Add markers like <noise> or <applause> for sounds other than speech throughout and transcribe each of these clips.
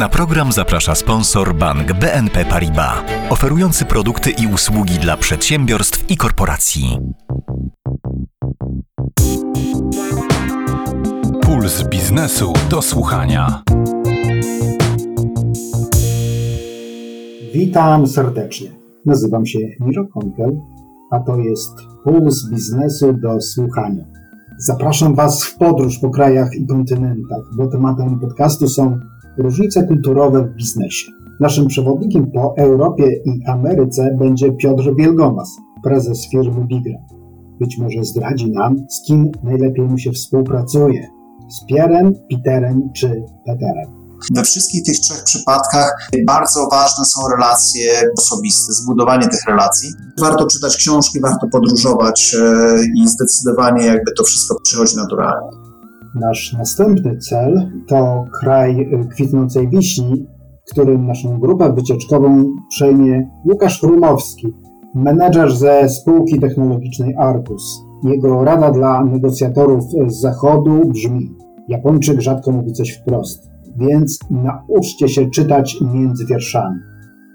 Na program zaprasza sponsor bank BNP Paribas, oferujący produkty i usługi dla przedsiębiorstw i korporacji. Puls biznesu do słuchania. Witam serdecznie. Nazywam się Miro Konkel, a to jest Puls biznesu do słuchania. Zapraszam Was w podróż po krajach i kontynentach, bo tematem podcastu są różnice kulturowe w biznesie. Naszym przewodnikiem po Europie i Ameryce będzie Piotr Wielgomas, prezes firmy Bigra. Być może zdradzi nam, z kim najlepiej mu się współpracuje. Z Pierem, Peterem czy Peterem. We wszystkich tych trzech przypadkach bardzo ważne są relacje osobiste, zbudowanie tych relacji. Warto czytać książki, warto podróżować e, i zdecydowanie jakby to wszystko przychodzi naturalnie. Nasz następny cel to kraj kwitnącej wiśni, którym naszą grupę wycieczkową przejmie Łukasz Rumowski, menedżer ze spółki technologicznej Arcus. Jego rada dla negocjatorów z zachodu brzmi: Japończyk rzadko mówi coś wprost, więc nauczcie się czytać między wierszami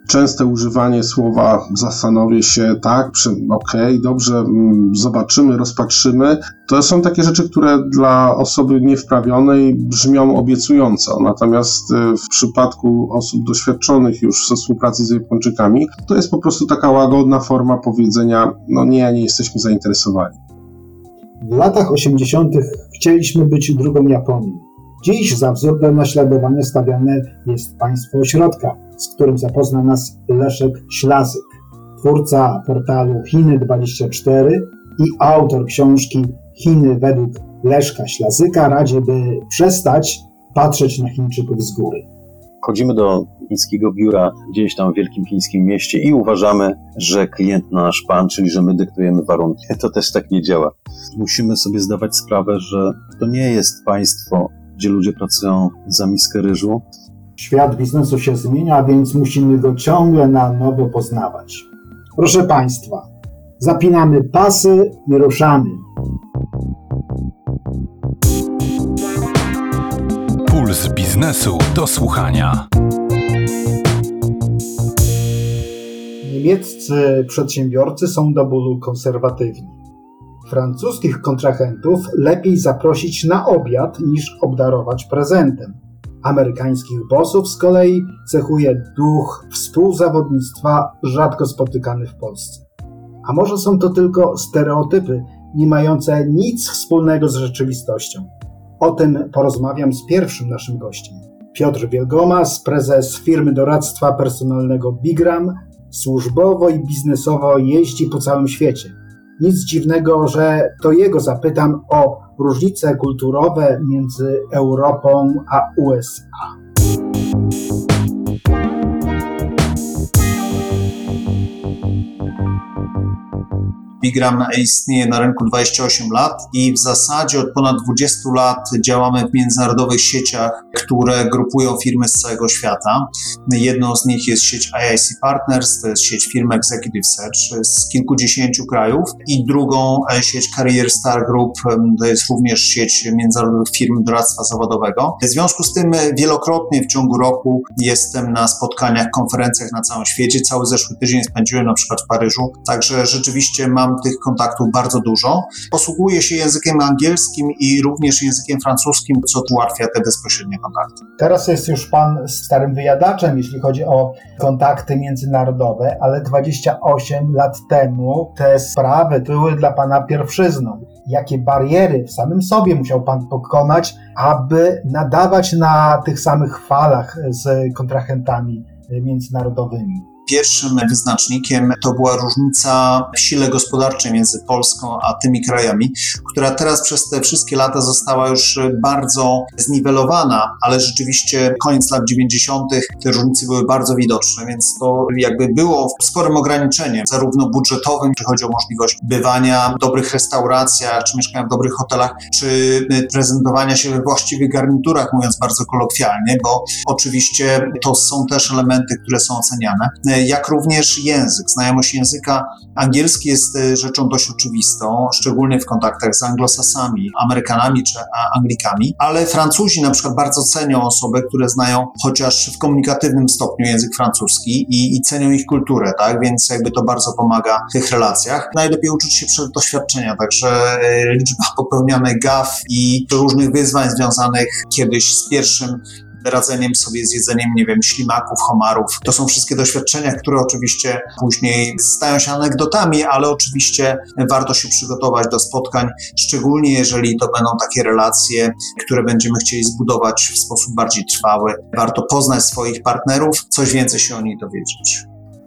częste używanie słowa zastanowię się, tak, okej, okay, dobrze, mm, zobaczymy, rozpatrzymy, to są takie rzeczy, które dla osoby niewprawionej brzmią obiecująco. Natomiast y, w przypadku osób doświadczonych już ze współpracy z Japończykami, to jest po prostu taka łagodna forma powiedzenia, no nie, nie jesteśmy zainteresowani. W latach 80. chcieliśmy być drugą Japonią. Dziś za wzór do naśladowania stawiane jest państwo ośrodka, z którym zapozna nas Leszek Ślazyk, twórca portalu Chiny24 i autor książki Chiny według Leszka Ślazyka radzi, by przestać patrzeć na Chińczyków z góry. Chodzimy do chińskiego biura gdzieś tam w wielkim chińskim mieście i uważamy, że klient nasz pan, czyli że my dyktujemy warunki. <laughs> To też tak nie działa. Musimy sobie zdawać sprawę, że to nie jest państwo, gdzie ludzie pracują za miskę ryżu, Świat biznesu się zmienia, więc musimy go ciągle na nowo poznawać. Proszę Państwa, zapinamy pasy i ruszamy. Puls biznesu do słuchania. Niemieccy przedsiębiorcy są do bólu konserwatywni. Francuskich kontrahentów lepiej zaprosić na obiad niż obdarować prezentem amerykańskich bossów z kolei cechuje duch współzawodnictwa rzadko spotykany w Polsce. A może są to tylko stereotypy, nie mające nic wspólnego z rzeczywistością? O tym porozmawiam z pierwszym naszym gościem. Piotr Wielgomas, prezes firmy doradztwa personalnego Bigram, służbowo i biznesowo jeździ po całym świecie. Nic dziwnego, że to jego zapytam o różnice kulturowe między Europą a USA. Bigram istnieje na rynku 28 lat i w zasadzie od ponad 20 lat działamy w międzynarodowych sieciach, które grupują firmy z całego świata. Jedną z nich jest sieć IIC Partners, to jest sieć firm Executive Search z kilkudziesięciu krajów i drugą e, sieć Career Star Group, to jest również sieć międzynarodowych firm doradztwa zawodowego. W związku z tym wielokrotnie w ciągu roku jestem na spotkaniach, konferencjach na całym świecie. Cały zeszły tydzień spędziłem na przykład w Paryżu, także rzeczywiście mam tych kontaktów bardzo dużo. Posługuję się językiem angielskim i również językiem francuskim, co ułatwia te bezpośrednie kontakty. Teraz jest już Pan starym wyjadaczem, jeśli chodzi o kontakty międzynarodowe, ale 28 lat temu te sprawy były dla Pana pierwszyzną. Jakie bariery w samym sobie musiał Pan pokonać, aby nadawać na tych samych falach z kontrahentami międzynarodowymi? Pierwszym wyznacznikiem to była różnica w sile gospodarczej między Polską a tymi krajami, która teraz przez te wszystkie lata została już bardzo zniwelowana, ale rzeczywiście koniec lat 90. te różnice były bardzo widoczne, więc to jakby było sporym ograniczeniem, zarówno budżetowym, jeśli chodzi o możliwość bywania w dobrych restauracjach, czy mieszkania w dobrych hotelach, czy prezentowania się we właściwych garniturach, mówiąc bardzo kolokwialnie, bo oczywiście to są też elementy, które są oceniane jak również język. Znajomość języka angielski jest rzeczą dość oczywistą, szczególnie w kontaktach z anglosasami, Amerykanami czy Anglikami, ale Francuzi na przykład bardzo cenią osoby, które znają chociaż w komunikatywnym stopniu język francuski i, i cenią ich kulturę, tak? Więc jakby to bardzo pomaga w tych relacjach. Najlepiej uczyć się przez doświadczenia, także liczba popełnianych gaf i różnych wyzwań związanych kiedyś z pierwszym radzeniem sobie z jedzeniem, nie wiem, ślimaków, homarów. To są wszystkie doświadczenia, które oczywiście później stają się anegdotami, ale oczywiście warto się przygotować do spotkań, szczególnie jeżeli to będą takie relacje, które będziemy chcieli zbudować w sposób bardziej trwały. Warto poznać swoich partnerów, coś więcej się o nich dowiedzieć.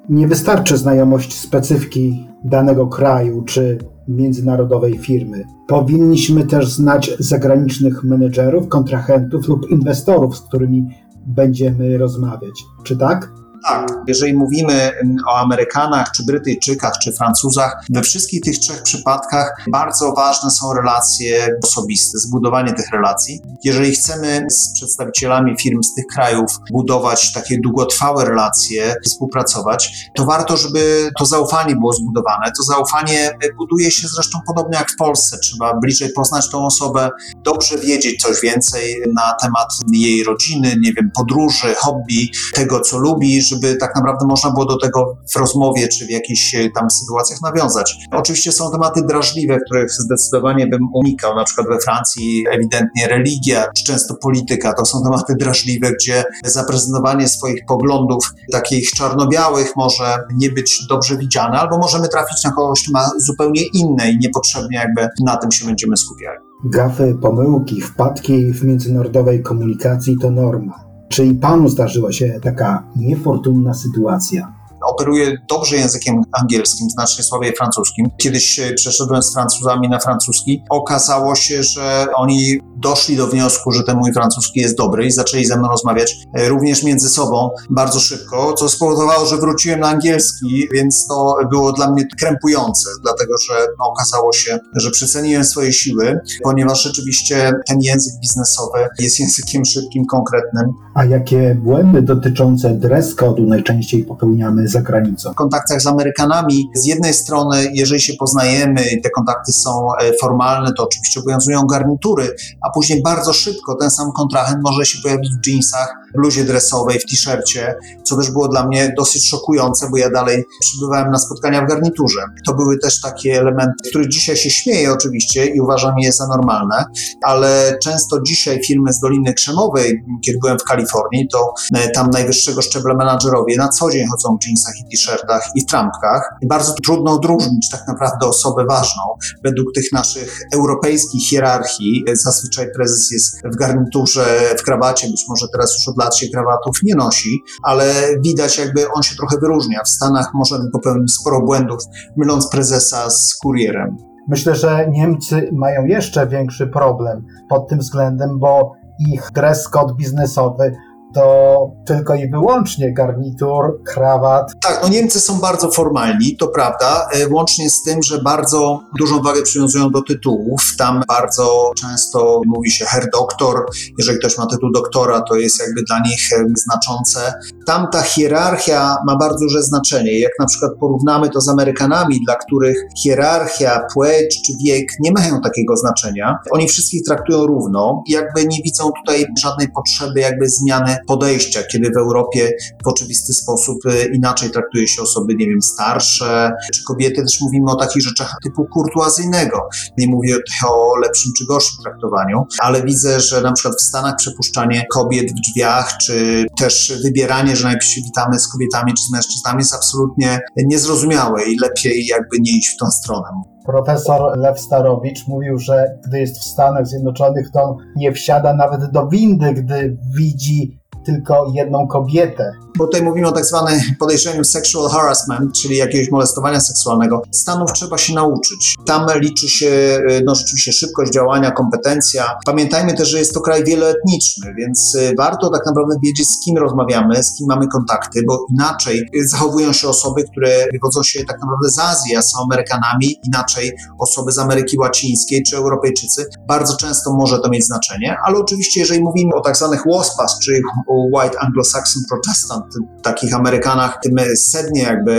Nie wystarczy znajomość specyfiki danego kraju czy międzynarodowej firmy. Powinniśmy też znać zagranicznych menedżerów, kontrahentów lub inwestorów, z którymi będziemy rozmawiać. Czy tak? Tak, jeżeli mówimy o Amerykanach, czy Brytyjczykach, czy Francuzach, we wszystkich tych trzech przypadkach bardzo ważne są relacje osobiste, zbudowanie tych relacji. Jeżeli chcemy z przedstawicielami firm z tych krajów budować takie długotrwałe relacje, współpracować, to warto, żeby to zaufanie było zbudowane. To zaufanie buduje się zresztą podobnie jak w Polsce. Trzeba bliżej poznać tą osobę, dobrze wiedzieć coś więcej na temat jej rodziny, nie wiem, podróży, hobby, tego, co lubi, żeby tak naprawdę można było do tego w rozmowie czy w jakichś e, tam sytuacjach nawiązać. Oczywiście są tematy drażliwe, których zdecydowanie bym unikał, na przykład we Francji ewidentnie religia, czy często polityka, to są tematy drażliwe, gdzie zaprezentowanie swoich poglądów takich czarno-białych może nie być dobrze widziane, albo możemy trafić na kogoś, kto ma zupełnie inne i niepotrzebnie jakby na tym się będziemy skupiali. Gafy, pomyłki, wpadki w międzynarodowej komunikacji to norma. Czy i panu zdarzyła się taka niefortunna sytuacja? Operuję dobrze językiem angielskim, znacznie słabiej francuskim. Kiedyś przeszedłem z Francuzami na francuski. Okazało się, że oni doszli do wniosku, że ten mój francuski jest dobry i zaczęli ze mną rozmawiać e, również między sobą bardzo szybko, co spowodowało, że wróciłem na angielski, więc to było dla mnie krępujące, dlatego że okazało się, że przeceniłem swoje siły, ponieważ rzeczywiście ten język biznesowy jest <laughs> językiem szybkim, konkretnym. A jakie błędy dotyczące dress code'u najczęściej popełniamy za granicą? W kontaktach z Amerykanami z jednej strony, jeżeli się poznajemy te kontakty są e, formalne, to oczywiście obowiązują garnitury, a później bardzo szybko ten sam kontrahent może się pojawić w jeansach, bluzie dresowej, w t-shircie, co też było dla mnie dosyć szokujące, bo ja dalej przybywałem na spotkania w garniturze. To były też takie elementy, których dzisiaj się śmieję oczywiście i uważam je za normalne, ale często dzisiaj firmy z Doliny Krzemowej, kiedy byłem w Kalifornii, to e, tam najwyższego szczebla menadżerowie na co dzień chodzą w jeansach i t-shirtach i trampkach. I bardzo trudno odróżnić tak naprawdę osobę ważną według tych naszych europejskich hierarchii. Zazwyczaj prezes jest w garniturze, w krawacie, być może teraz już od lat się krawatów nie nosi, ale widać jakby on się trochę wyróżnia. W Stanach możemy popełnić sporo błędów, myląc prezesa z kurierem. Myślę, że Niemcy mają jeszcze większy problem pod tym względem, bo ich dress code biznesowy to tylko i wyłącznie garnitur, krawat. Tak, no Niemcy są bardzo formalni, to prawda, e, łącznie z tym, że bardzo dużą wagę przywiązują do tytułów. Tam bardzo często mówi się herr doktor, jeżeli ktoś ma tytuł doktora, to jest jakby dla nich e, znaczące. Tam ta hierarchia ma bardzo duże znaczenie. Jak na przykład porównamy to z Amerykanami, dla których hierarchia, płeć czy wiek nie mają takiego znaczenia, oni wszystkich traktują równo jakby nie widzą tutaj żadnej potrzeby jakby zmiany podejścia, kiedy w Europie w oczywisty sposób y, inaczej traktuje się osoby, nie wiem, starsze, czy kobiety, też mówimy o takich rzeczach typu kurtuazyjnego. Nie mówię o lepszym czy gorszym traktowaniu, ale widzę, że na przykład w Stanach przepuszczanie kobiet w drzwiach, czy też wybieranie, że najpierw się witamy z kobietami czy z mężczyznami jest absolutnie niezrozumiałe i lepiej jakby nie iść w tą stronę. Profesor Lew Starowicz mówił, że gdy jest w Stanach Zjednoczonych, to nie wsiada nawet do windy, gdy widzi tylko jedną kobietę bo tutaj mówimy o tak zwanym podejrzeniu sexual harassment, czyli jakiegoś molestowania seksualnego. Stanów trzeba się nauczyć. Tam liczy się y, no, rzeczywiście szybkość działania, kompetencja. Pamiętajmy też, że jest to kraj wieloetniczny, więc y, warto tak naprawdę wiedzieć, z kim rozmawiamy, z kim mamy kontakty, bo inaczej y, zachowują się osoby, które wywodzą się tak naprawdę z Azji, a są Amerykanami, inaczej osoby z Ameryki Łacińskiej czy Europejczycy. Bardzo często może to mieć znaczenie, ale oczywiście jeżeli mówimy o tak zwanych WOSPAS, czy o White Anglo-Saxon Protestant, takich Amerykanach, tym sednie jakby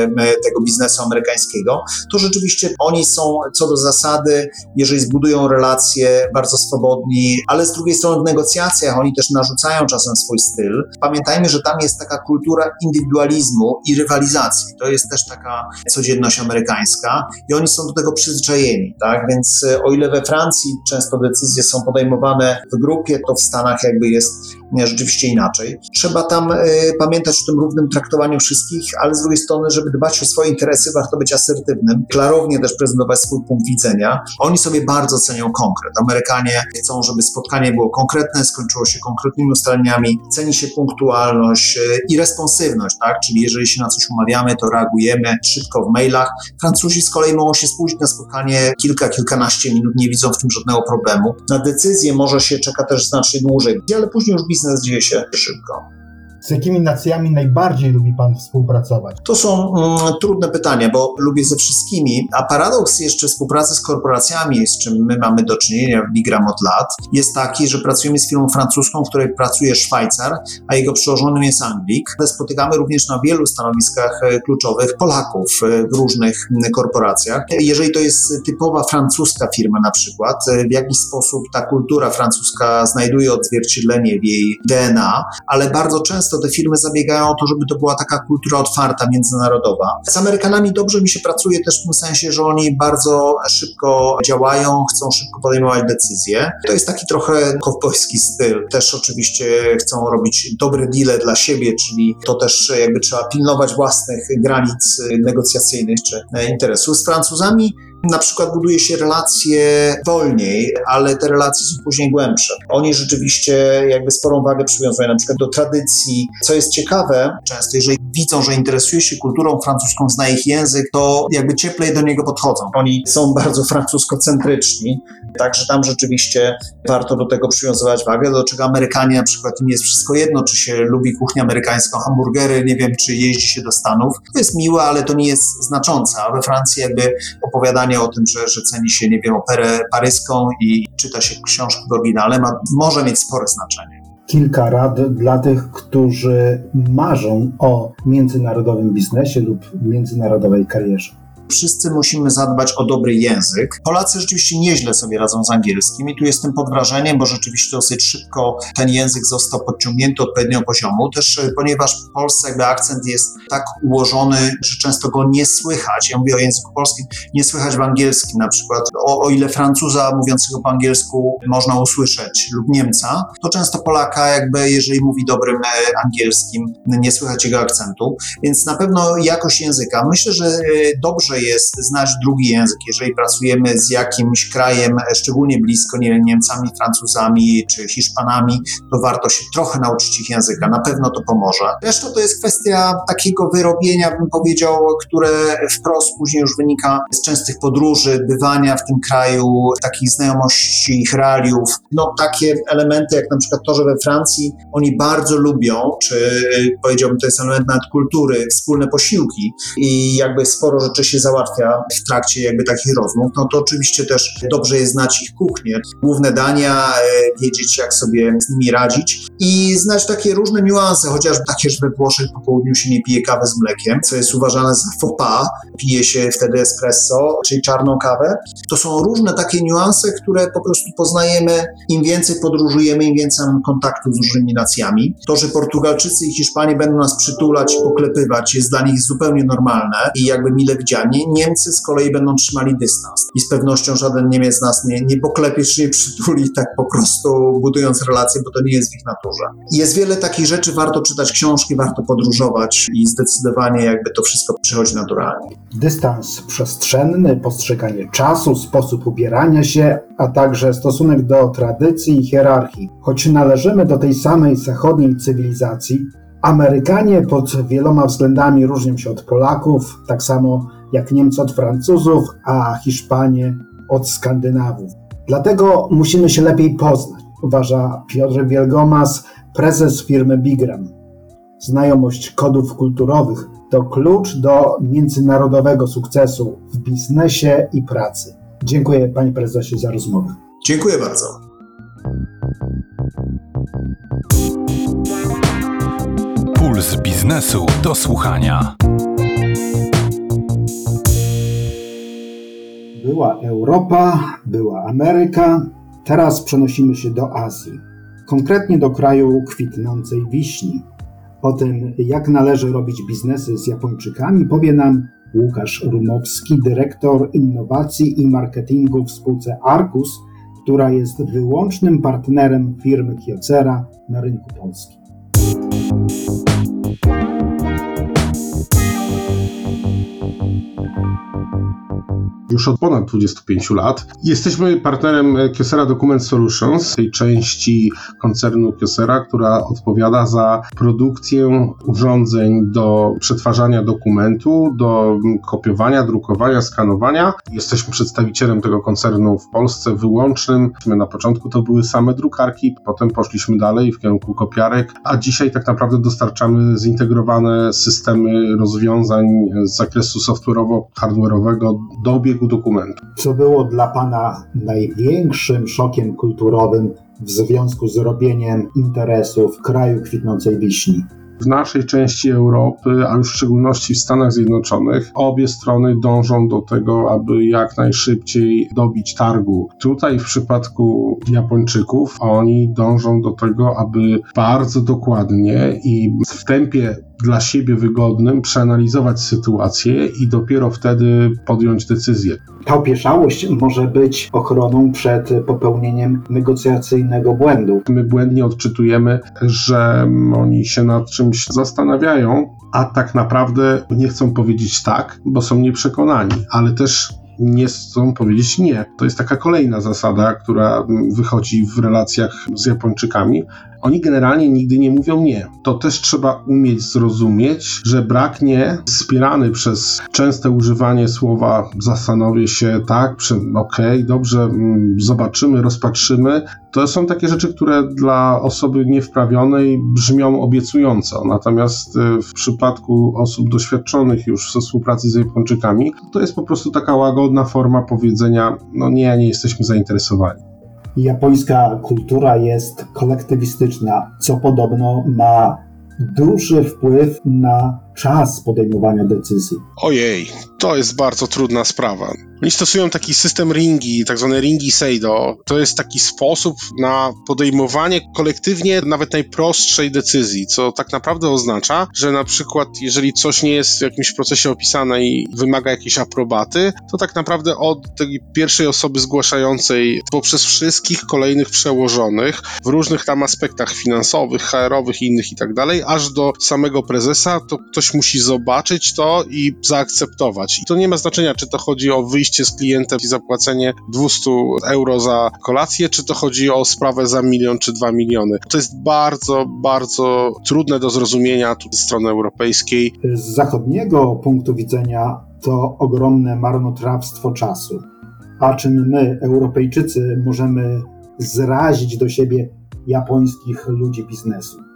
tego biznesu amerykańskiego, to rzeczywiście oni są co do zasady, jeżeli zbudują relacje, bardzo swobodni, ale z drugiej strony w negocjacjach oni też narzucają czasem swój styl. Pamiętajmy, że tam jest taka kultura indywidualizmu i rywalizacji. To jest też taka codzienność amerykańska i oni są do tego przyzwyczajeni, tak? Więc e, o ile we Francji często decyzje są podejmowane w grupie, to w Stanach jakby jest rzeczywiście inaczej. Trzeba tam y, pamiętać o tym równym traktowaniu wszystkich, ale z drugiej strony, żeby dbać o swoje interesy, warto być asertywnym, klarownie też prezentować swój punkt widzenia. Oni sobie bardzo cenią konkret. Amerykanie chcą, żeby spotkanie było konkretne, skończyło się konkretnymi ustaleniami, ceni się punktualność y, i responsywność, tak? Czyli jeżeli się na coś umawiamy, to reagujemy szybko w mailach. Francuzi z kolei mogą się spóźnić na spotkanie kilka, kilkanaście minut, nie widzą w tym żadnego problemu. Na decyzję może się czeka też znacznie dłużej, ale później już biznes dzieje się szybko. Z jakimi nacjami najbardziej lubi Pan współpracować? To są mm, trudne pytania, bo lubię ze wszystkimi, a paradoks jeszcze współpracy z korporacjami, z czym my mamy do czynienia w Bigram od lat, jest taki, że pracujemy z firmą francuską, w której pracuje Szwajcar, a jego przełożonym jest Anglik. Spotykamy również na wielu stanowiskach e, kluczowych Polaków w różnych korporacjach. Jeżeli to jest typowa francuska firma na przykład, e, w jakiś sposób ta kultura francuska znajduje odzwierciedlenie w jej DNA, ale bardzo często te firmy zabiegają o to, żeby to była taka kultura otwarta, międzynarodowa. Z Amerykanami dobrze mi się pracuje też w tym sensie, że oni bardzo szybko działają, chcą szybko podejmować decyzje. To jest taki trochę kowbojski styl. Też oczywiście chcą robić dobre deale dla siebie, czyli to też jakby trzeba pilnować własnych granic negocjacyjnych czy interesów. Z Francuzami na przykład buduje się relacje wolniej, ale te relacje są później głębsze. Oni rzeczywiście jakby sporą wagę przywiązują na przykład do tradycji. Co jest ciekawe, często jeżeli widzą, że interesuje się kulturą francuską, zna ich język, to jakby cieplej do niego podchodzą. Oni są bardzo francuskocentryczni, także tam rzeczywiście warto do tego przywiązywać wagę, do czego Amerykanie na przykład im jest wszystko jedno, czy się lubi kuchnię amerykańską, hamburgery, nie wiem, czy jeździ się do Stanów. To jest miłe, ale to nie jest znaczące, a we Francji jakby opowiadanie o tym, że, że ceni się, nie wiem, operę paryską i czyta się książki w oryginale, ma, może mieć spore znaczenie. Kilka rad dla tych, którzy marzą o międzynarodowym biznesie lub międzynarodowej karierze wszyscy musimy zadbać o dobry język. Polacy rzeczywiście nieźle sobie radzą z angielskim i tu jestem pod wrażeniem, bo rzeczywiście dosyć szybko ten język został podciągnięty do odpowiedniego poziomu, też e, ponieważ w Polsce jakby akcent jest tak ułożony, że często go nie słychać. Ja mówię o języku polskim, nie słychać w angielskim na przykład. O, o ile Francuza mówiącego po angielsku można usłyszeć lub Niemca, to często Polaka jakby, jeżeli mówi dobrym e, angielskim, nie słychać jego akcentu, więc na pewno jakość języka. Myślę, że e, jest znać drugi język. Jeżeli pracujemy z jakimś krajem, szczególnie blisko, nie wiem, Niemcami, Francuzami czy Hiszpanami, to warto się trochę nauczyć ich języka. Na pewno to pomoże. Zresztą to jest kwestia takiego wyrobienia, bym powiedział, które wprost później już wynika z częstych podróży, bywania w tym kraju, takich znajomości ich realiów. No takie elementy, jak na przykład to, że we Francji oni bardzo lubią, czy powiedziałbym, to jest element nawet kultury, wspólne posiłki i jakby sporo rzeczy się załatwia w trakcie jakby takich rozmów, no to oczywiście też dobrze jest znać ich kuchnię, główne dania, e, wiedzieć jak sobie z nimi radzić i znać takie różne niuanse, chociażby takie, że we Włoszech po południu się nie pije kawy z mlekiem, co jest uważane za faux pas, pije się wtedy espresso, czyli czarną kawę. To są różne takie niuanse, które po prostu poznajemy, im więcej podróżujemy, im więcej mamy kontaktu z różnymi nacjami. To, że Portugalczycy i Hiszpanie będą nas przytulać poklepywać jest dla nich zupełnie normalne i jakby mile Niemcy z kolei będą trzymali dystans i z pewnością żaden Niemiec nas nie, nie poklepie czy nie przytuli tak po prostu budując relacje, bo to nie jest w ich naturze. Jest wiele takich rzeczy, warto czytać książki, warto podróżować i zdecydowanie jakby to wszystko przychodzi naturalnie. Dystans przestrzenny, postrzeganie czasu, sposób ubierania się, a także stosunek do tradycji i hierarchii. Choć należymy do tej samej zachodniej cywilizacji, Amerykanie pod wieloma względami różnią się od Polaków, tak samo jak Niemcy od Francuzów, a Hiszpanie od Skandynawów. Dlatego musimy się lepiej poznać, uważa Piotr Wielgomas, prezes firmy Bigram. Znajomość kodów kulturowych to klucz do międzynarodowego sukcesu w biznesie i pracy. Dziękuję panie prezesie za rozmowę. Dziękuję bardzo. Puls biznesu do słuchania. Była Europa, była Ameryka, teraz przenosimy się do Azji, konkretnie do kraju kwitnącej wiśni. O tym, jak należy robić biznesy z Japończykami, powie nam Łukasz Rumowski, dyrektor innowacji i marketingu w spółce Arcus, która jest wyłącznym partnerem firmy Kyocera na rynku polskim. Już od ponad 25 lat. Jesteśmy partnerem Kyocera Document Solutions, tej części koncernu Kyocera, która odpowiada za produkcję urządzeń do przetwarzania dokumentu, do kopiowania, drukowania, skanowania. Jesteśmy przedstawicielem tego koncernu w Polsce wyłącznym. Na początku to były same drukarki, potem poszliśmy dalej w kierunku kopiarek, a dzisiaj tak naprawdę dostarczamy zintegrowane systemy rozwiązań z zakresu software'owo-hardware'owego do obiegu dokumentu. Co było dla Pana największym szokiem kulturowym w związku z robieniem interesu w kraju kwitnącej wiśni? W naszej części Europy, a już w szczególności w Stanach Zjednoczonych, obie strony dążą do tego, aby jak najszybciej dobić targu. Tutaj w przypadku Japończyków oni dążą do tego, aby bardzo dokładnie i w tempie dla siebie wygodnym przeanalizować sytuację i dopiero wtedy podjąć decyzję. Ta opieszałość może być ochroną przed popełnieniem negocjacyjnego błędu. My błędnie odczytujemy, że oni się nad czymś zastanawiają, a tak naprawdę nie chcą powiedzieć tak, bo są nieprzekonani, ale też nie chcą powiedzieć nie. To jest taka kolejna zasada, która wychodzi w relacjach z Japończykami. Oni generalnie nigdy nie mówią nie. To też trzeba umieć zrozumieć, że brak nie, wspierany przez częste używanie słowa zastanowię się, tak, okej, okay, dobrze, zobaczymy, rozpatrzymy, to są takie rzeczy, które dla osoby niewprawionej brzmią obiecująco. Natomiast y, w przypadku osób doświadczonych już ze współpracy z Japończykami, to jest po prostu taka łagodna forma powiedzenia: No nie, nie jesteśmy zainteresowani. Japońska kultura jest kolektywistyczna, co podobno ma duży wpływ na czas podejmowania decyzji. Ojej, to jest bardzo trudna sprawa. Oni stosują taki system ringi, tak zwane ringi seido. To jest taki sposób na podejmowanie kolektywnie nawet najprostszej decyzji, co tak naprawdę oznacza, że na przykład jeżeli coś nie jest w jakimś procesie opisane i wymaga jakiejś aprobaty, to tak naprawdę od tej pierwszej osoby zgłaszającej poprzez wszystkich kolejnych przełożonych w różnych tam aspektach finansowych, HR-owych, innych i tak dalej, aż do samego prezesa, to ktoś musi zobaczyć to i zaakceptować. I to nie ma znaczenia, czy to chodzi o wyjście z klientem i zapłacenie 200 euro za kolację, czy to chodzi o sprawę za milion czy dwa miliony. To jest bardzo, bardzo trudne do zrozumienia ze strony europejskiej. Z zachodniego punktu widzenia to ogromne marnotrawstwo czasu. A czym my, Europejczycy, możemy zrazić do siebie japońskich ludzi biznesu?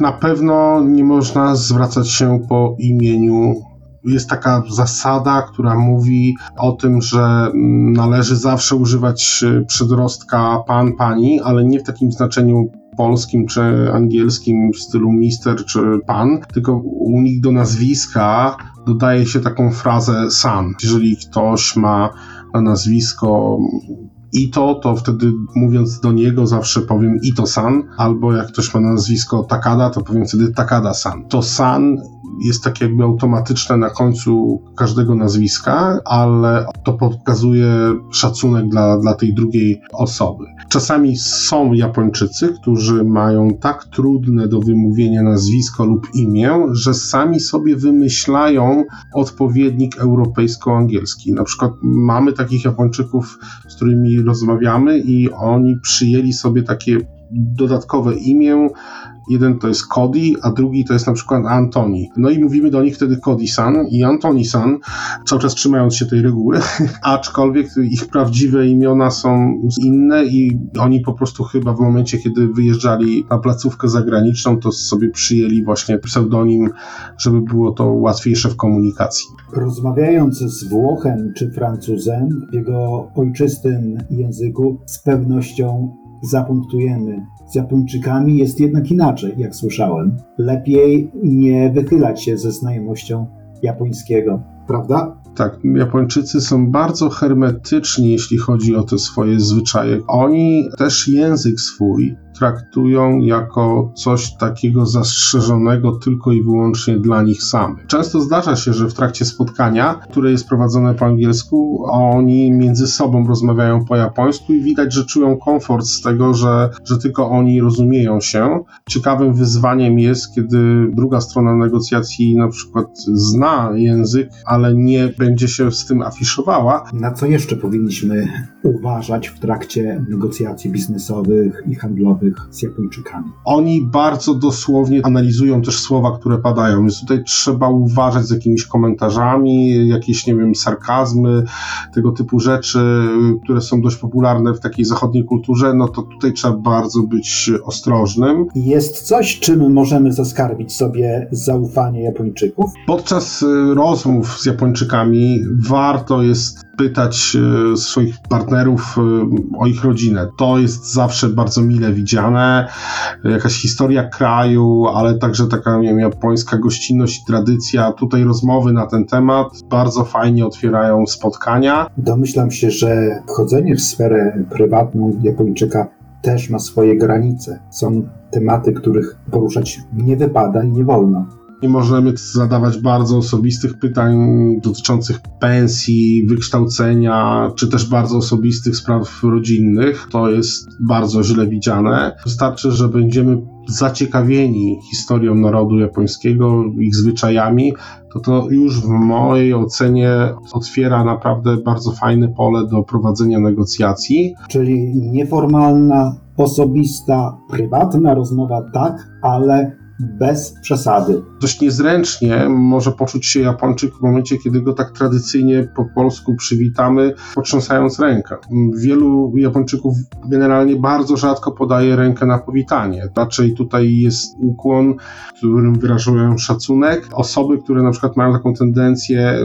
Na pewno nie można zwracać się po imieniu. Jest taka zasada, która mówi o tym, że należy zawsze używać przedrostka pan, pani, ale nie w takim znaczeniu polskim czy angielskim w stylu mister czy pan, tylko u nich do nazwiska dodaje się taką frazę san. Jeżeli ktoś ma na nazwisko Ito, to wtedy mówiąc do niego zawsze powiem Ito-san, albo jak ktoś ma nazwisko Takada, to powiem wtedy Takada-san. To san jest tak jakby automatyczne na końcu każdego nazwiska, ale to pokazuje szacunek dla, dla tej drugiej osoby. Czasami są Japończycy, którzy mają tak trudne do wymówienia nazwisko lub imię, że sami sobie wymyślają odpowiednik europejsko-angielski. Na przykład mamy takich Japończyków, z którymi rozmawiamy i oni przyjęli sobie takie dodatkowe imię Jeden to jest Cody, a drugi to jest na przykład Antoni. No i mówimy do nich wtedy Cody-san i Antoni-san, cały czas trzymając się tej reguły, <laughs> aczkolwiek ich prawdziwe imiona są inne i oni po prostu chyba w momencie, kiedy wyjeżdżali na placówkę zagraniczną, to sobie przyjęli właśnie pseudonim, żeby było to łatwiejsze w komunikacji. Rozmawiając z Włochem czy Francuzem w jego ojczystym języku, z pewnością zapunktujemy z Japończykami, jest jednak inaczej, jak słyszałem. Lepiej nie wychylać się ze znajomością japońskiego, prawda? Tak, Japończycy są bardzo hermetyczni, jeśli chodzi o te swoje zwyczaje. Oni też język swój traktują jako coś takiego zastrzeżonego tylko i wyłącznie dla nich samych. Często zdarza się, że w trakcie spotkania, które jest prowadzone po angielsku, oni między sobą rozmawiają po japońsku i widać, że czują komfort z tego, że, że tylko oni rozumieją się. Ciekawym wyzwaniem jest, kiedy druga strona negocjacji na przykład zna język, ale nie będzie się z tym afiszowała. Na co jeszcze powinniśmy uważać w trakcie negocjacji biznesowych i handlowych z Japończykami? Oni bardzo dosłownie analizują też słowa, które padają, więc tutaj trzeba uważać z jakimiś komentarzami, jakieś, nie wiem, sarkazmy, tego typu rzeczy, które są dość popularne w takiej zachodniej kulturze, no to tutaj trzeba bardzo być ostrożnym. Jest coś, czym możemy zaskarbić sobie zaufanie Japończyków? Podczas y, rozmów z Japończykami warto jest pytać e, swoich partnerów e, o ich rodzinę. To jest zawsze bardzo mile widziane. Jakaś historia kraju, ale także taka nie wiem, japońska gościnność i tradycja. Tutaj rozmowy na ten temat bardzo fajnie otwierają spotkania. Domyślam się, że wchodzenie w sferę prywatną Japończyka też ma swoje granice. Są tematy, których poruszać nie wypada i nie wolno. Nie możemy zadawać bardzo osobistych pytań dotyczących pensji, wykształcenia, czy też bardzo osobistych spraw rodzinnych. To jest bardzo źle widziane. Wystarczy, że będziemy zaciekawieni historią narodu japońskiego, ich zwyczajami, to to już w mojej ocenie otwiera naprawdę bardzo fajne pole do prowadzenia negocjacji. Czyli nieformalna, osobista, prywatna rozmowa, tak, ale bez przesady. Dość niezręcznie może poczuć się Japończyk w momencie, kiedy go tak tradycyjnie po polsku przywitamy, potrząsając rękę. Wielu Japończyków generalnie bardzo rzadko podaje rękę na powitanie. Raczej tutaj jest ukłon, którym wyrażają szacunek. Osoby, które na przykład mają taką tendencję,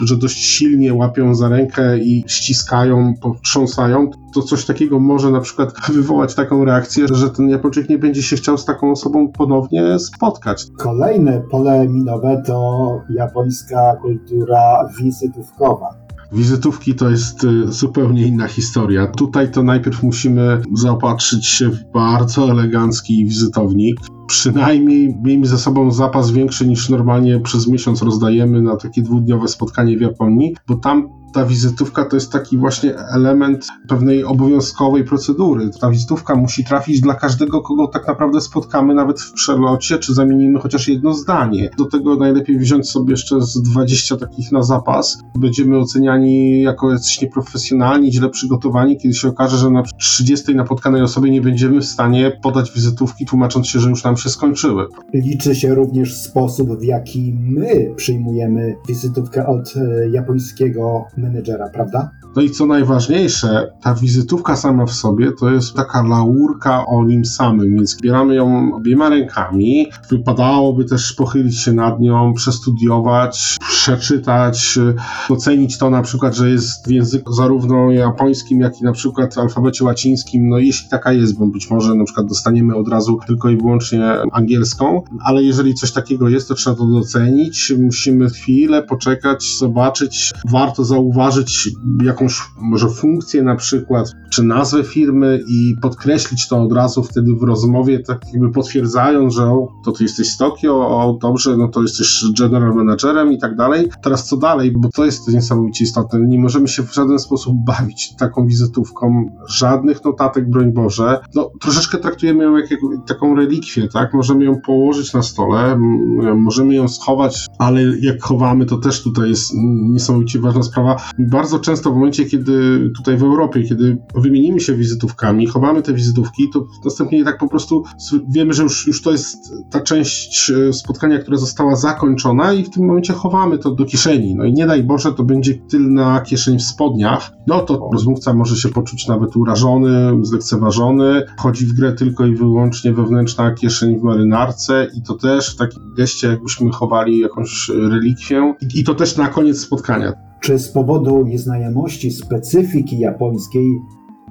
że dość silnie łapią za rękę i ściskają, potrząsają, to coś takiego może na przykład wywołać taką reakcję, że ten Japończyk nie będzie się chciał z taką osobą ponownie spotkać. Kolejne pole minowe to japońska kultura wizytówkowa. Wizytówki to jest y, zupełnie inna historia. Tutaj to najpierw musimy zaopatrzyć się w bardzo elegancki wizytownik. Przynajmniej miejmy ze sobą zapas większy niż normalnie przez miesiąc rozdajemy na takie dwudniowe spotkanie w Japonii, bo tam ta wizytówka to jest taki właśnie element pewnej obowiązkowej procedury. Ta wizytówka musi trafić dla każdego, kogo tak naprawdę spotkamy, nawet w przelocie, czy zamienimy chociaż jedno zdanie. Do tego najlepiej wziąć sobie jeszcze z 20 takich na zapas. Będziemy oceniani jako jacyś nieprofesjonalni, źle przygotowani, kiedy się okaże, że na 30 napotkanej osobie nie będziemy w stanie podać wizytówki, tłumacząc się, że już nam się skończyły. Liczy się również sposób, w jaki my przyjmujemy wizytówkę od e, japońskiego menedżera, prawda? No i co najważniejsze, ta wizytówka sama w sobie to jest taka laurka o nim samym, więc bieramy ją obiema rękami. Wypadałoby też pochylić się nad nią, przestudiować, przeczytać, ocenić to na przykład, że jest w języku zarówno japońskim, jak i na przykład alfabecie łacińskim, no jeśli taka jest, bo być może na przykład dostaniemy od razu tylko i wyłącznie angielską, ale jeżeli coś takiego jest, to trzeba to docenić, musimy chwilę poczekać, zobaczyć, warto zauważyć jakąś może funkcję na przykład, czy nazwę firmy i podkreślić to od razu wtedy w rozmowie, tak jakby potwierdzając, że o, to ty jesteś z Tokio, o dobrze, no to jesteś general managerem i tak dalej. Teraz co dalej, bo to jest niesamowicie istotne. Nie możemy się w żaden sposób bawić taką wizytówką, żadnych notatek, broń Boże. No troszeczkę traktujemy ją jak, jak taką relikwię, tak? Możemy ją położyć na stole, możemy ją schować, ale jak chowamy, to też tutaj jest niesamowicie ważna sprawa. Bardzo często w momencie, kiedy tutaj w Europie, kiedy wymienimy się wizytówkami, chowamy te wizytówki, to następnie tak po prostu wiemy, że już, już to jest ta część e, spotkania, która została zakończona i w tym momencie chowamy to do kieszeni. No i nie daj Boże, to będzie tylna kieszeń w spodniach, no to rozmówca może się poczuć nawet urażony, zlekceważony. Wchodzi w grę tylko i wyłącznie wewnętrzna kieszeń w marynarce i to też w takim geście, jakbyśmy chowali jakąś relikwię. I to też na koniec spotkania. Czy z powodu nieznajomości specyfiki japońskiej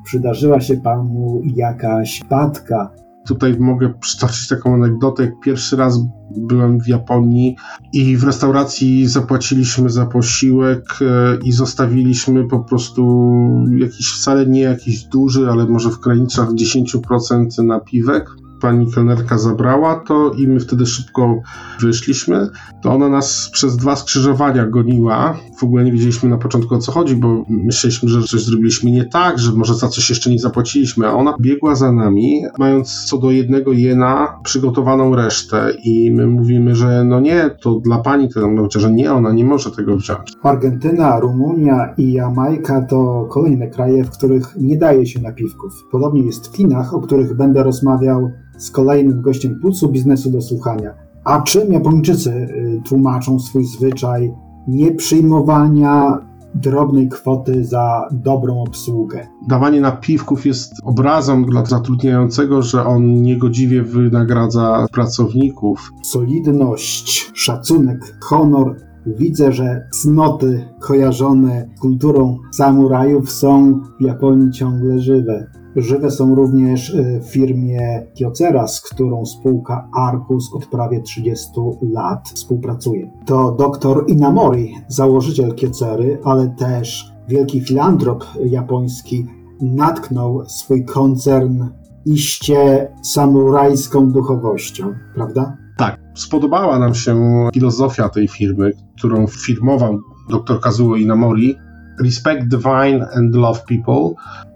przydarzyła się panu jakaś wpadka, Tutaj mogę przytoczyć taką anegdotę. Pierwszy raz byłem w Japonii i w restauracji zapłaciliśmy za posiłek e, i zostawiliśmy po prostu jakiś, wcale nie jakiś duży, ale może w granicach 10% napiwek. Pani kelnerka zabrała to i my wtedy szybko wyszliśmy. To ona nas przez dwa skrzyżowania goniła. W ogóle nie wiedzieliśmy na początku o co chodzi, bo myśleliśmy, że coś zrobiliśmy nie tak, że może za coś jeszcze nie zapłaciliśmy. A ona biegła za nami, mając co do jednego jena przygotowaną resztę. I my mówimy, że no nie, to dla pani, to mówi, że nie, ona nie może tego wziąć. Argentyna, Rumunia i Jamajka to kolejne kraje, w których nie daje się napiwków. Podobnie jest w Chinach, o których będę rozmawiał z kolejnym gościem Pulsu Biznesu do Słuchania. A czym Japończycy y, tłumaczą swój zwyczaj nieprzyjmowania drobnej kwoty za dobrą obsługę? Dawanie napiwków jest obrazem dla zatrudniającego, że on niegodziwie wynagradza pracowników. Solidność, szacunek, honor. Widzę, że cnoty kojarzone z kulturą samurajów są w Japonii ciągle żywe. Żywe są również y, w firmie Kyocera, z którą spółka Arcus od prawie 30 lat współpracuje. To dr Inamori, założyciel Kyocery, ale też wielki filantrop japoński, natknął swój koncern iście samurajską duchowością, prawda? Tak, spodobała nam się filozofia tej firmy, którą firmował dr Kazuo Inamori. Respect divine and love people,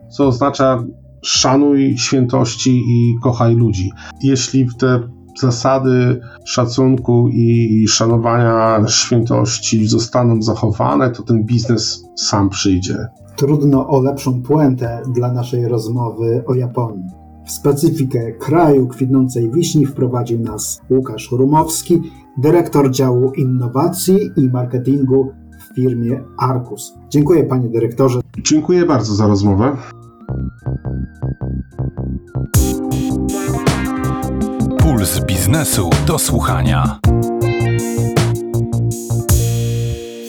co oznacza szanuj świętości i kochaj ludzi. Jeśli te zasady szacunku i szanowania świętości zostaną zachowane, to ten biznes sam przyjdzie. Trudno o lepszą puentę dla naszej rozmowy o Japonii. W specyfikę kraju kwitnącej wiśni wprowadził nas Łukasz Rumowski, dyrektor działu innowacji i marketingu w firmie Arcus. Dziękuję panie dyrektorze. Dziękuję bardzo za rozmowę. Puls biznesu do słuchania.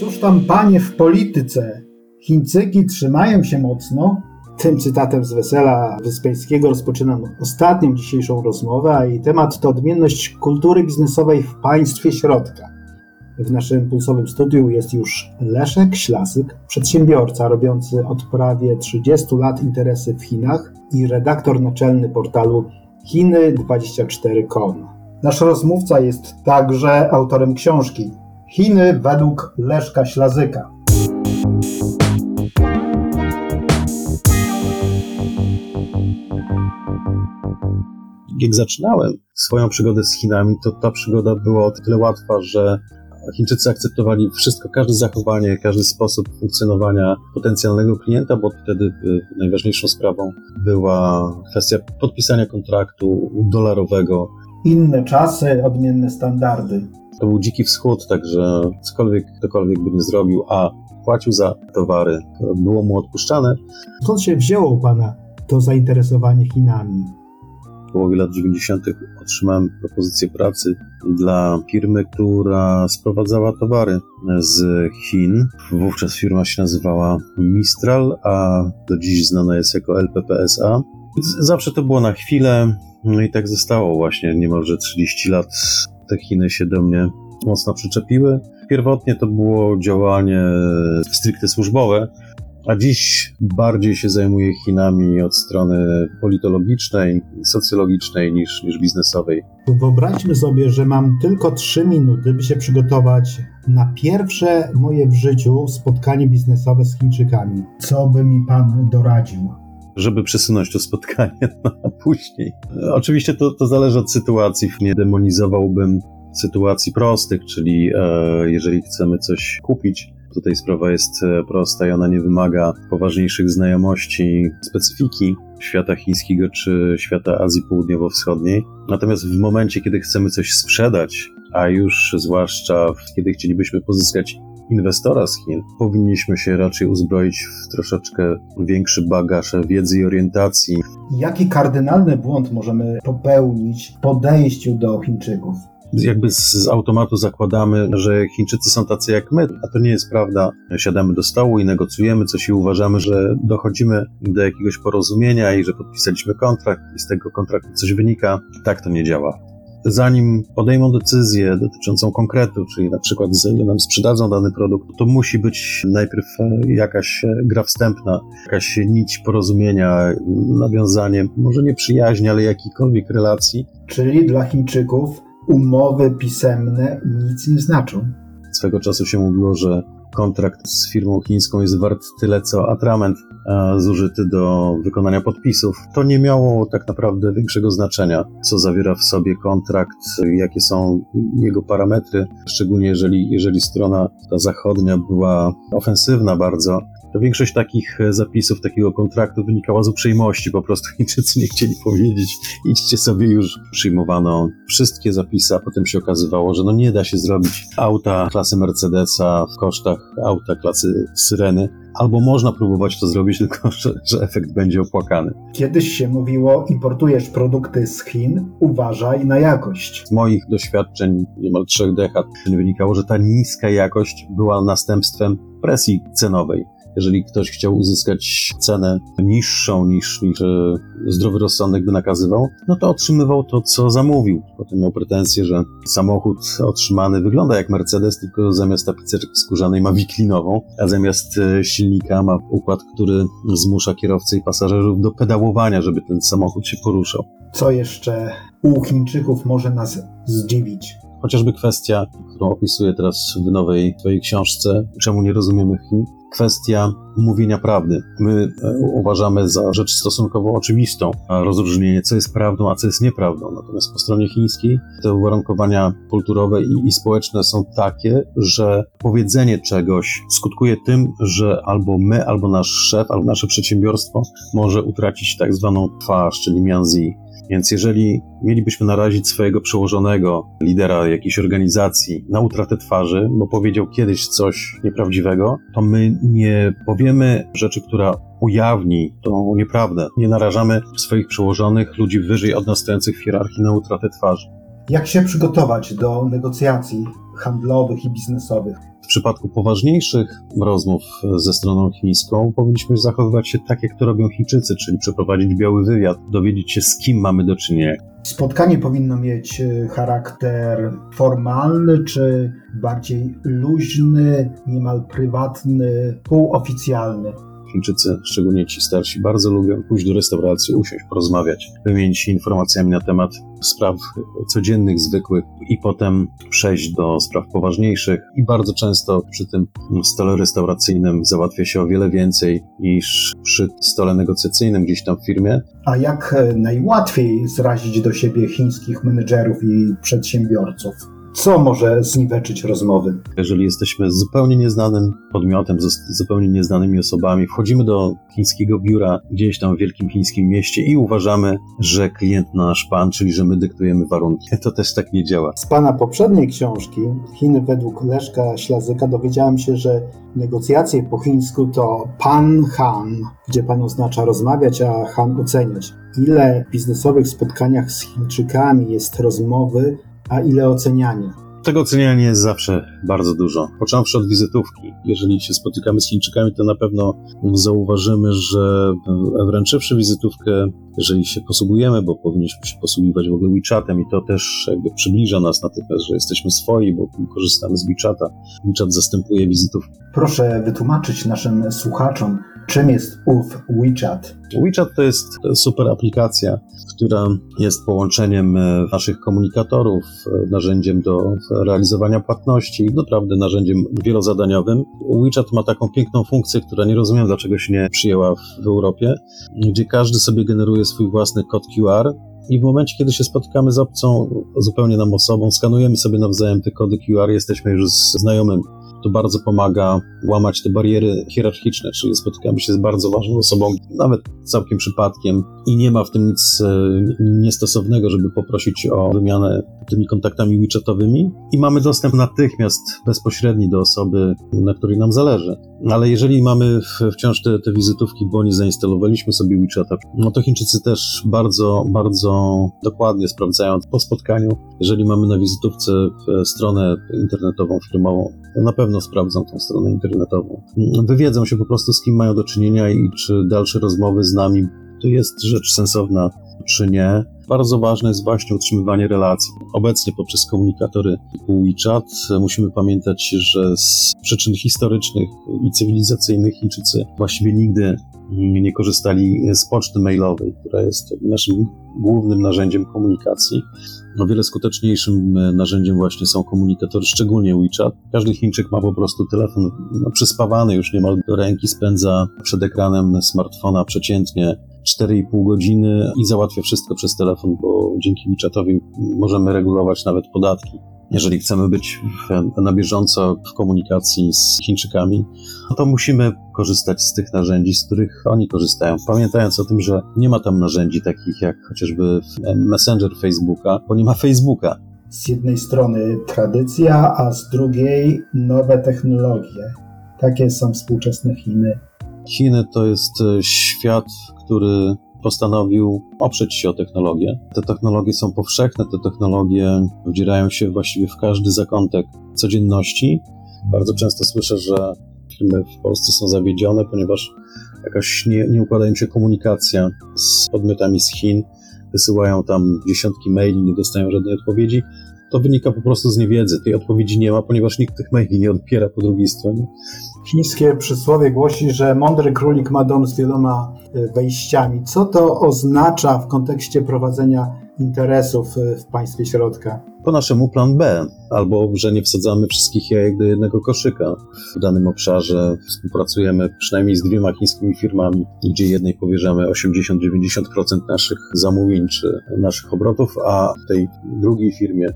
Cóż tam panie w polityce? Chińczyki trzymają się mocno. Tym cytatem z Wesela Wyspiańskiego rozpoczynam ostatnią dzisiejszą rozmowę, a jej temat to odmienność kultury biznesowej w państwie środka. W naszym pulsowym studiu jest już Leszek Ślasyk, przedsiębiorca robiący od prawie 30 lat interesy w Chinach i redaktor naczelny portalu Chiny24.com. Nasz rozmówca jest także autorem książki Chiny według Leszka Ślazyka. Jak zaczynałem swoją przygodę z Chinami, to ta przygoda była o tyle łatwa, że Chińczycy akceptowali wszystko, każde zachowanie, każdy sposób funkcjonowania potencjalnego klienta, bo wtedy y, najważniejszą sprawą była kwestia podpisania kontraktu dolarowego. Inne czasy, odmienne standardy. To był dziki wschód, także cokolwiek ktokolwiek by nie zrobił, a płacił za towary, było mu odpuszczane. Skąd się wzięło u Pana to zainteresowanie Chinami? Połowie lat 90. otrzymałem propozycję pracy dla firmy, która sprowadzała towary z Chin. Wówczas firma się nazywała Mistral, a do dziś znana jest jako LPPSA. Zawsze to było na chwilę, no i tak zostało właśnie niemalże 30 lat. Te Chiny się do mnie mocno przyczepiły. Pierwotnie to było działanie stricte służbowe, a dziś bardziej się zajmuję Chinami od strony politologicznej, socjologicznej niż, niż biznesowej. Wyobraźmy sobie, że mam tylko 3 minuty, by się przygotować na pierwsze moje w życiu spotkanie biznesowe z Chińczykami. Co by mi pan doradził? żeby przesunąć to spotkanie <laughs> na później. Oczywiście to, to zależy od sytuacji. Nie demonizowałbym sytuacji prostych, czyli e, jeżeli chcemy coś kupić, Tutaj sprawa jest e, prosta i ona nie wymaga poważniejszych znajomości specyfiki świata chińskiego czy świata Azji Południowo-Wschodniej. Natomiast w momencie, kiedy chcemy coś sprzedać, a już zwłaszcza kiedy chcielibyśmy pozyskać inwestora z Chin, powinniśmy się raczej uzbroić w troszeczkę większy bagaż wiedzy i orientacji. Jaki kardynalny błąd możemy popełnić w podejściu do Chińczyków? Jakby z, z automatu zakładamy, że Chińczycy są tacy jak my, a to nie jest prawda. Siadamy do stołu i negocjujemy coś i uważamy, że dochodzimy do jakiegoś porozumienia i że podpisaliśmy kontrakt i z tego kontraktu coś wynika. Tak to nie działa zanim podejmą decyzję dotyczącą konkretu, czyli na przykład nam sprzedadzą dany produkt, to musi być najpierw e, jakaś e, gra wstępna, jakaś nić porozumienia, nawiązanie, może nie przyjaźni, ale jakiejkolwiek relacji. Czyli dla Chińczyków umowy pisemne nic nie znaczą. Swego czasu się mówiło, że kontrakt z firmą chińską jest wart tyle co atrament zużyty do wykonania podpisów. To nie miało tak naprawdę większego znaczenia, co zawiera w sobie kontrakt, jakie są jego parametry, szczególnie jeżeli, jeżeli strona ta zachodnia była ofensywna bardzo, to większość takich zapisów, takiego kontraktu wynikała z uprzejmości. Po prostu <laughs> Chińczycy nie chcieli powiedzieć, idźcie sobie już. Przyjmowano wszystkie zapisy, a potem się okazywało, że no nie da się zrobić auta klasy Mercedesa w kosztach auta klasy Syreny. Albo można próbować to zrobić, <laughs> tylko że, że efekt będzie opłakany. Kiedyś się mówiło, importujesz produkty z Chin, uważaj na jakość. Z moich doświadczeń niemal trzech dekad wynikało, że ta niska jakość była następstwem presji cenowej jeżeli ktoś chciał uzyskać cenę niższą niż, niż e, zdrowy rozsądek by nakazywał, no to otrzymywał to, co zamówił. Potem miał pretensję, że samochód otrzymany wygląda jak Mercedes, tylko zamiast tapicerki skórzanej ma wiklinową, a zamiast e, silnika ma układ, który zmusza kierowcę i pasażerów do pedałowania, żeby ten samochód się poruszał. Co jeszcze u Chińczyków może nas zdziwić? Chociażby kwestia, którą opisuję teraz w nowej swojej książce, czemu nie rozumiemy Chin, kwestia mówienia prawdy. My e, uważamy za rzecz stosunkowo oczywistą rozróżnienie, co jest prawdą, a co jest nieprawdą. Natomiast po stronie chińskiej te uwarunkowania kulturowe i, i społeczne są takie, że powiedzenie czegoś skutkuje tym, że albo my, albo nasz szef, albo nasze przedsiębiorstwo może utracić tak zwaną twarz, czyli mianzi, więc jeżeli mielibyśmy narazić swojego przełożonego, lidera jakiejś organizacji na utratę twarzy, bo powiedział kiedyś coś nieprawdziwego, to my nie powiemy rzeczy, która ujawni tą nieprawdę. Nie narażamy swoich przełożonych, ludzi wyżej od nas stojących w hierarchii na utratę twarzy. Jak się przygotować do negocjacji handlowych i biznesowych? W przypadku poważniejszych rozmów ze stroną chińską powinniśmy zachowywać się tak, jak to robią Chińczycy, czyli przeprowadzić biały wywiad, dowiedzieć się, z kim mamy do czynienia. Spotkanie powinno mieć e, charakter formalny, czy bardziej luźny, niemal prywatny, półoficjalny. Chińczycy, szczególnie ci starsi, bardzo lubią pójść do restauracji, usiąść, porozmawiać, wymienić się informacjami na temat spraw codziennych, zwykłych i potem przejść do spraw poważniejszych. I bardzo często przy tym stole restauracyjnym załatwia się o wiele więcej niż przy stole negocjacyjnym gdzieś tam w firmie. A jak najłatwiej zrazić do siebie chińskich menedżerów i przedsiębiorców? Co może zniweczyć rozmowy? Jeżeli jesteśmy zupełnie nieznanym podmiotem, z zupełnie nieznanymi osobami, wchodzimy do chińskiego biura gdzieś tam w wielkim chińskim mieście i uważamy, że klient nasz pan, czyli że my dyktujemy warunki. <laughs> To też tak nie działa. Z pana poprzedniej książki, Chiny według Leszka Ślazyka, dowiedziałem się, że negocjacje po chińsku to pan Han, gdzie pan oznacza rozmawiać, a Han oceniać. Ile w biznesowych spotkaniach z Chińczykami jest rozmowy, a ile oceniania. Tego oceniania jest zawsze bardzo dużo. Począwszy od wizytówki. Jeżeli się spotykamy z Chińczykami, to na pewno zauważymy, że wręczywszy wizytówkę, jeżeli się posługujemy, bo powinniśmy się posługiwać w ogóle WeChatem i to też jakby przybliża nas natychmiast, że jesteśmy swoi, bo korzystamy z WeChata. WeChat zastępuje wizytówkę. Proszę wytłumaczyć naszym słuchaczom, czym jest ów WeChat. WeChat to jest super aplikacja, która jest połączeniem e, naszych komunikatorów, e, narzędziem do realizowania płatności, naprawdę narzędziem wielozadaniowym. WeChat ma taką piękną funkcję, która nie rozumiem, dlaczego się nie przyjęła w Europie, gdzie każdy sobie generuje swój własny kod QR i w momencie, kiedy się spotykamy z obcą, zupełnie nam osobą, skanujemy sobie nawzajem te kody QR, jesteśmy już znajomym To bardzo pomaga łamać te bariery hierarchiczne, czyli spotykamy się z bardzo ważną osobą, nawet całkiem przypadkiem i nie ma w tym nic e, niestosownego, żeby poprosić o wymianę tymi kontaktami WeChatowymi i mamy dostęp natychmiast bezpośredni do osoby, na której nam zależy. Ale jeżeli mamy wciąż te, te wizytówki, bo nie zainstalowaliśmy sobie WeChata, no to Chińczycy też bardzo, bardzo dokładnie sprawdzają po spotkaniu. Jeżeli mamy na wizytówce stronę internetową firmową, na pewno sprawdzą tą stronę internetową. Wywiedzą się po prostu z kim mają do czynienia i czy dalsze rozmowy z nami to jest rzecz sensowna, czy nie. Bardzo ważne jest właśnie utrzymywanie relacji. Obecnie poprzez komunikatory WeChat musimy pamiętać, że z przyczyn historycznych i cywilizacyjnych Chińczycy właściwie nigdy nie korzystali z poczty mailowej, która jest naszym głównym narzędziem komunikacji. O wiele skuteczniejszym narzędziem właśnie są komunikatory, szczególnie WeChat. Każdy Chińczyk ma po prostu telefon no, przyspawany już niemal do ręki, spędza przed ekranem smartfona przeciętnie 4,5 godziny i załatwia wszystko przez telefon, bo dzięki WeChatowi możemy regulować nawet podatki. Jeżeli chcemy być na bieżąco w komunikacji z Chińczykami, no to musimy korzystać z tych narzędzi, z których oni korzystają. Pamiętając o tym, że nie ma tam narzędzi takich jak chociażby Messenger Facebooka, bo nie ma Facebooka. Z jednej strony tradycja, a z drugiej nowe technologie. Takie są współczesne Chiny. Chiny to jest e, świat, który postanowił oprzeć się o technologię. Te technologie są powszechne, te technologie wdzierają się właściwie w każdy zakątek codzienności. Bardzo często słyszę, że firmy w Polsce są zawiedzione, ponieważ jakaś nie, nie układa im się komunikacja z podmiotami z Chin. Wysyłają tam dziesiątki maili, nie dostają żadnej odpowiedzi. To wynika po prostu z niewiedzy. Tej odpowiedzi nie ma, ponieważ nikt tych maili nie odbiera po drugiej stronie. Chińskie przysłowie głosi, że mądry królik ma dom z wieloma e, wejściami. Co to oznacza w kontekście prowadzenia interesów e, w państwie środka? Po naszemu plan B, albo że nie wsadzamy wszystkich jajek do jednego koszyka. W danym obszarze współpracujemy przynajmniej z dwiema chińskimi firmami, gdzie jednej powierzamy 80-90% naszych zamówień czy naszych obrotów, a tej drugiej firmie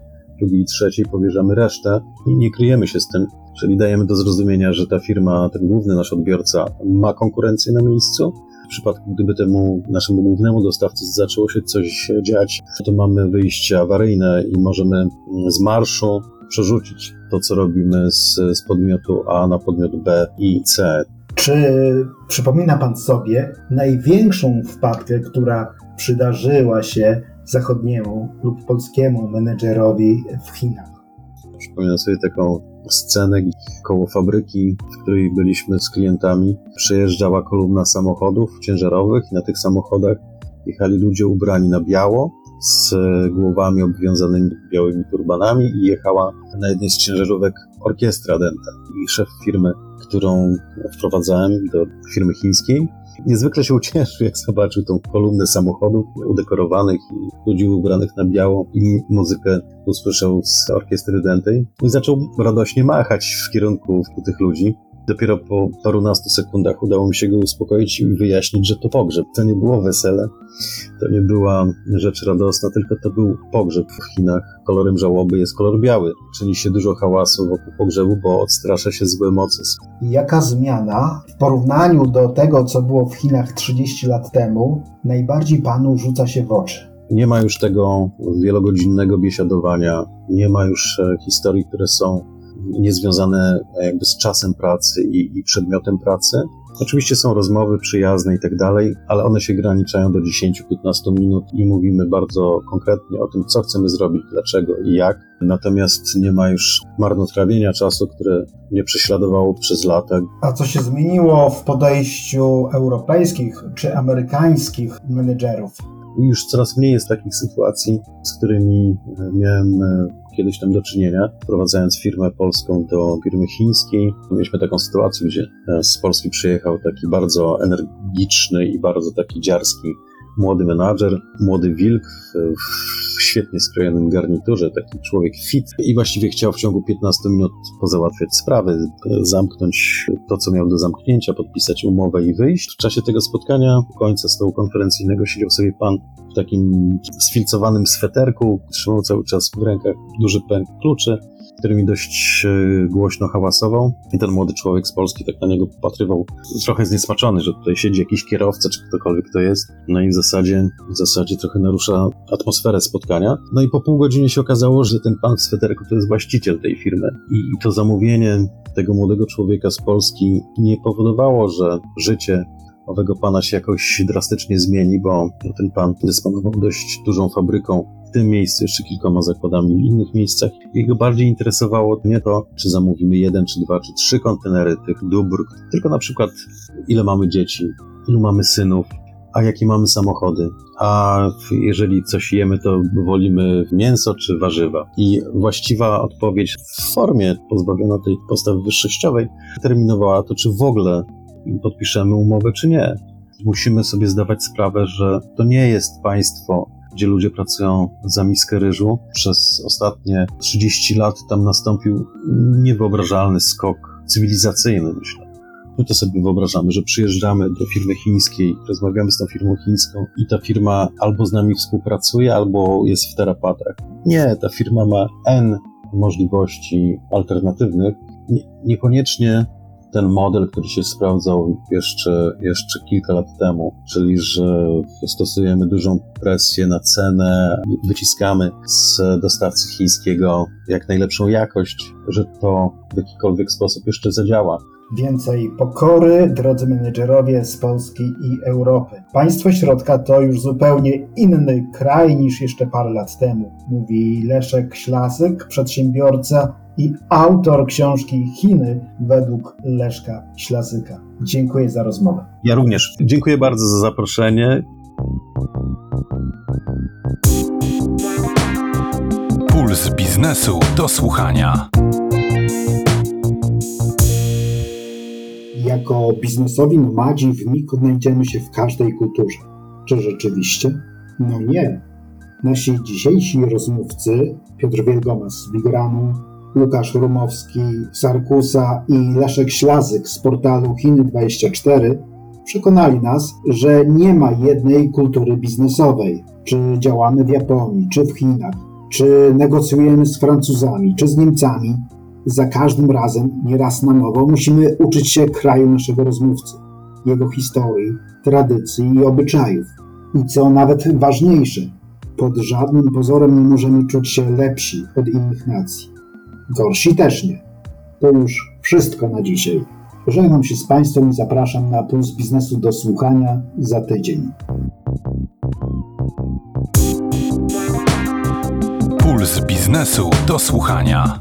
drugiej i trzeciej powierzamy resztę i nie kryjemy się z tym, czyli dajemy do zrozumienia, że ta firma, ten główny nasz odbiorca ma konkurencję na miejscu. W przypadku, gdyby temu naszemu głównemu dostawcy zaczęło się coś dziać, to mamy wyjście awaryjne i możemy z marszu przerzucić to, co robimy z, z podmiotu A na podmiot B i C. Czy przypomina Pan sobie największą wpadkę, która przydarzyła się zachodniemu lub polskiemu menedżerowi w Chinach. Przypominam sobie taką scenę koło fabryki, w której byliśmy z klientami. Przejeżdżała kolumna samochodów ciężarowych i na tych samochodach jechali ludzie ubrani na biało, z głowami obwiązanymi białymi turbanami i jechała na jednej z ciężarówek orkiestra denta. I szef firmy, którą wprowadzałem do firmy chińskiej, Niezwykle się ucieszył, jak zobaczył tą kolumnę samochodów udekorowanych i ludzi ubranych na biało i muzykę usłyszał z orkiestry dętej i zaczął radośnie machać w kierunku tych ludzi. Dopiero po parunastu sekundach udało mi się go uspokoić i wyjaśnić, że to pogrzeb. To nie było wesele, to nie była rzecz radosna, tylko to był pogrzeb w Chinach. Kolorem żałoby jest kolor biały. Czyni się dużo hałasu wokół pogrzebu, bo odstrasza się złe moce. Jaka zmiana w porównaniu do tego, co było w Chinach 30 lat temu, najbardziej panu rzuca się w oczy? Nie ma już tego wielogodzinnego biesiadowania, nie ma już e, historii, które są niezwiązane jakby z czasem pracy i, i przedmiotem pracy. Oczywiście są rozmowy przyjazne i tak dalej, ale one się graniczają do 10-15 minut i mówimy bardzo konkretnie o tym, co chcemy zrobić, dlaczego i jak. Natomiast nie ma już marnotrawienia czasu, które mnie prześladowało przez lata. A co się zmieniło w podejściu europejskich czy amerykańskich menedżerów? Już coraz mniej jest takich sytuacji, z którymi miałem e, kiedyś tam do czynienia, wprowadzając firmę polską do firmy chińskiej. Mieliśmy taką sytuację, gdzie e, z Polski przyjechał taki bardzo energiczny i bardzo taki dziarski młody menadżer, młody wilk w, w, świetnie skrojonym garniturze, taki człowiek fit i właściwie chciał w ciągu 15 minut pozałatwiać sprawy, zamknąć to, co miał do zamknięcia, podpisać umowę i wyjść. W czasie tego spotkania, końca stołu konferencyjnego siedział sobie pan w takim sfilcowanym sweterku, trzymał cały czas w rękach duży pęk kluczy który mi dość e, głośno hałasował i ten młody człowiek z Polski tak na niego popatrywał, trochę zniesmaczony, że tutaj siedzi jakiś kierowca, czy ktokolwiek to jest, no i w zasadzie, w zasadzie trochę narusza atmosferę spotkania. No i po pół godziny się okazało, że ten pan w sweterku to jest właściciel tej firmy. I to zamówienie tego młodego człowieka z Polski nie powodowało, że życie owego pana się jakoś drastycznie zmieni, bo ten pan dysponował dość dużą fabryką tym miejscu, jeszcze kilkoma zakładami w innych miejscach. Jego bardziej interesowało nie to, czy zamówimy jeden, czy dwa, czy trzy kontenery tych dóbr, tylko na przykład ile mamy dzieci, ilu mamy synów, a jakie mamy samochody. A jeżeli coś jemy, to wolimy mięso czy warzywa. I właściwa odpowiedź w formie pozbawiona tej postawy wyższościowej terminowała to, czy w ogóle podpiszemy umowę, czy nie. Musimy sobie zdawać sprawę, że to nie jest państwo, gdzie ludzie pracują za miskę ryżu. Przez ostatnie 30 lat tam nastąpił niewyobrażalny skok cywilizacyjny, myślę. My to sobie wyobrażamy, że przyjeżdżamy do firmy chińskiej, rozmawiamy z tą firmą chińską i ta firma albo z nami współpracuje, albo jest w terapatrach. Nie, ta firma ma N możliwości alternatywnych. Nie, niekoniecznie ten model, który się sprawdzał jeszcze, jeszcze kilka lat temu, czyli że stosujemy dużą presję na cenę, wyciskamy z dostawcy chińskiego jak najlepszą jakość, że to w jakikolwiek sposób jeszcze zadziała. Więcej pokory, drodzy menedżerowie z Polski i Europy. Państwo środka to już zupełnie inny kraj niż jeszcze parę lat temu, mówi Leszek Ślasyk, przedsiębiorca i autor książki Chiny według Leszka Ślasyka. Dziękuję za rozmowę. Ja również. Dziękuję bardzo za zaproszenie. Puls biznesu do słuchania. Jako biznesowi nomadzi w MIG odnajdziemy się w każdej kulturze. Czy rzeczywiście? No nie. Nasi dzisiejsi rozmówcy, Piotr Wielgomas z Bigoranu, Łukasz Rumowski z Arkusa i Leszek Ślazyk z portalu Chiny24 przekonali nas, że nie ma jednej kultury biznesowej. Czy działamy w Japonii, czy w Chinach, czy negocjujemy z Francuzami, czy z Niemcami, za każdym razem, nieraz na nowo, musimy uczyć się kraju naszego rozmówcy, jego historii, tradycji i obyczajów. I co nawet ważniejsze, pod żadnym pozorem nie możemy czuć się lepsi od innych nacji. Gorsi też nie. To już wszystko na dzisiaj. Żegnam się z Państwem i zapraszam na Puls Biznesu do słuchania za tydzień. Puls biznesu do słuchania.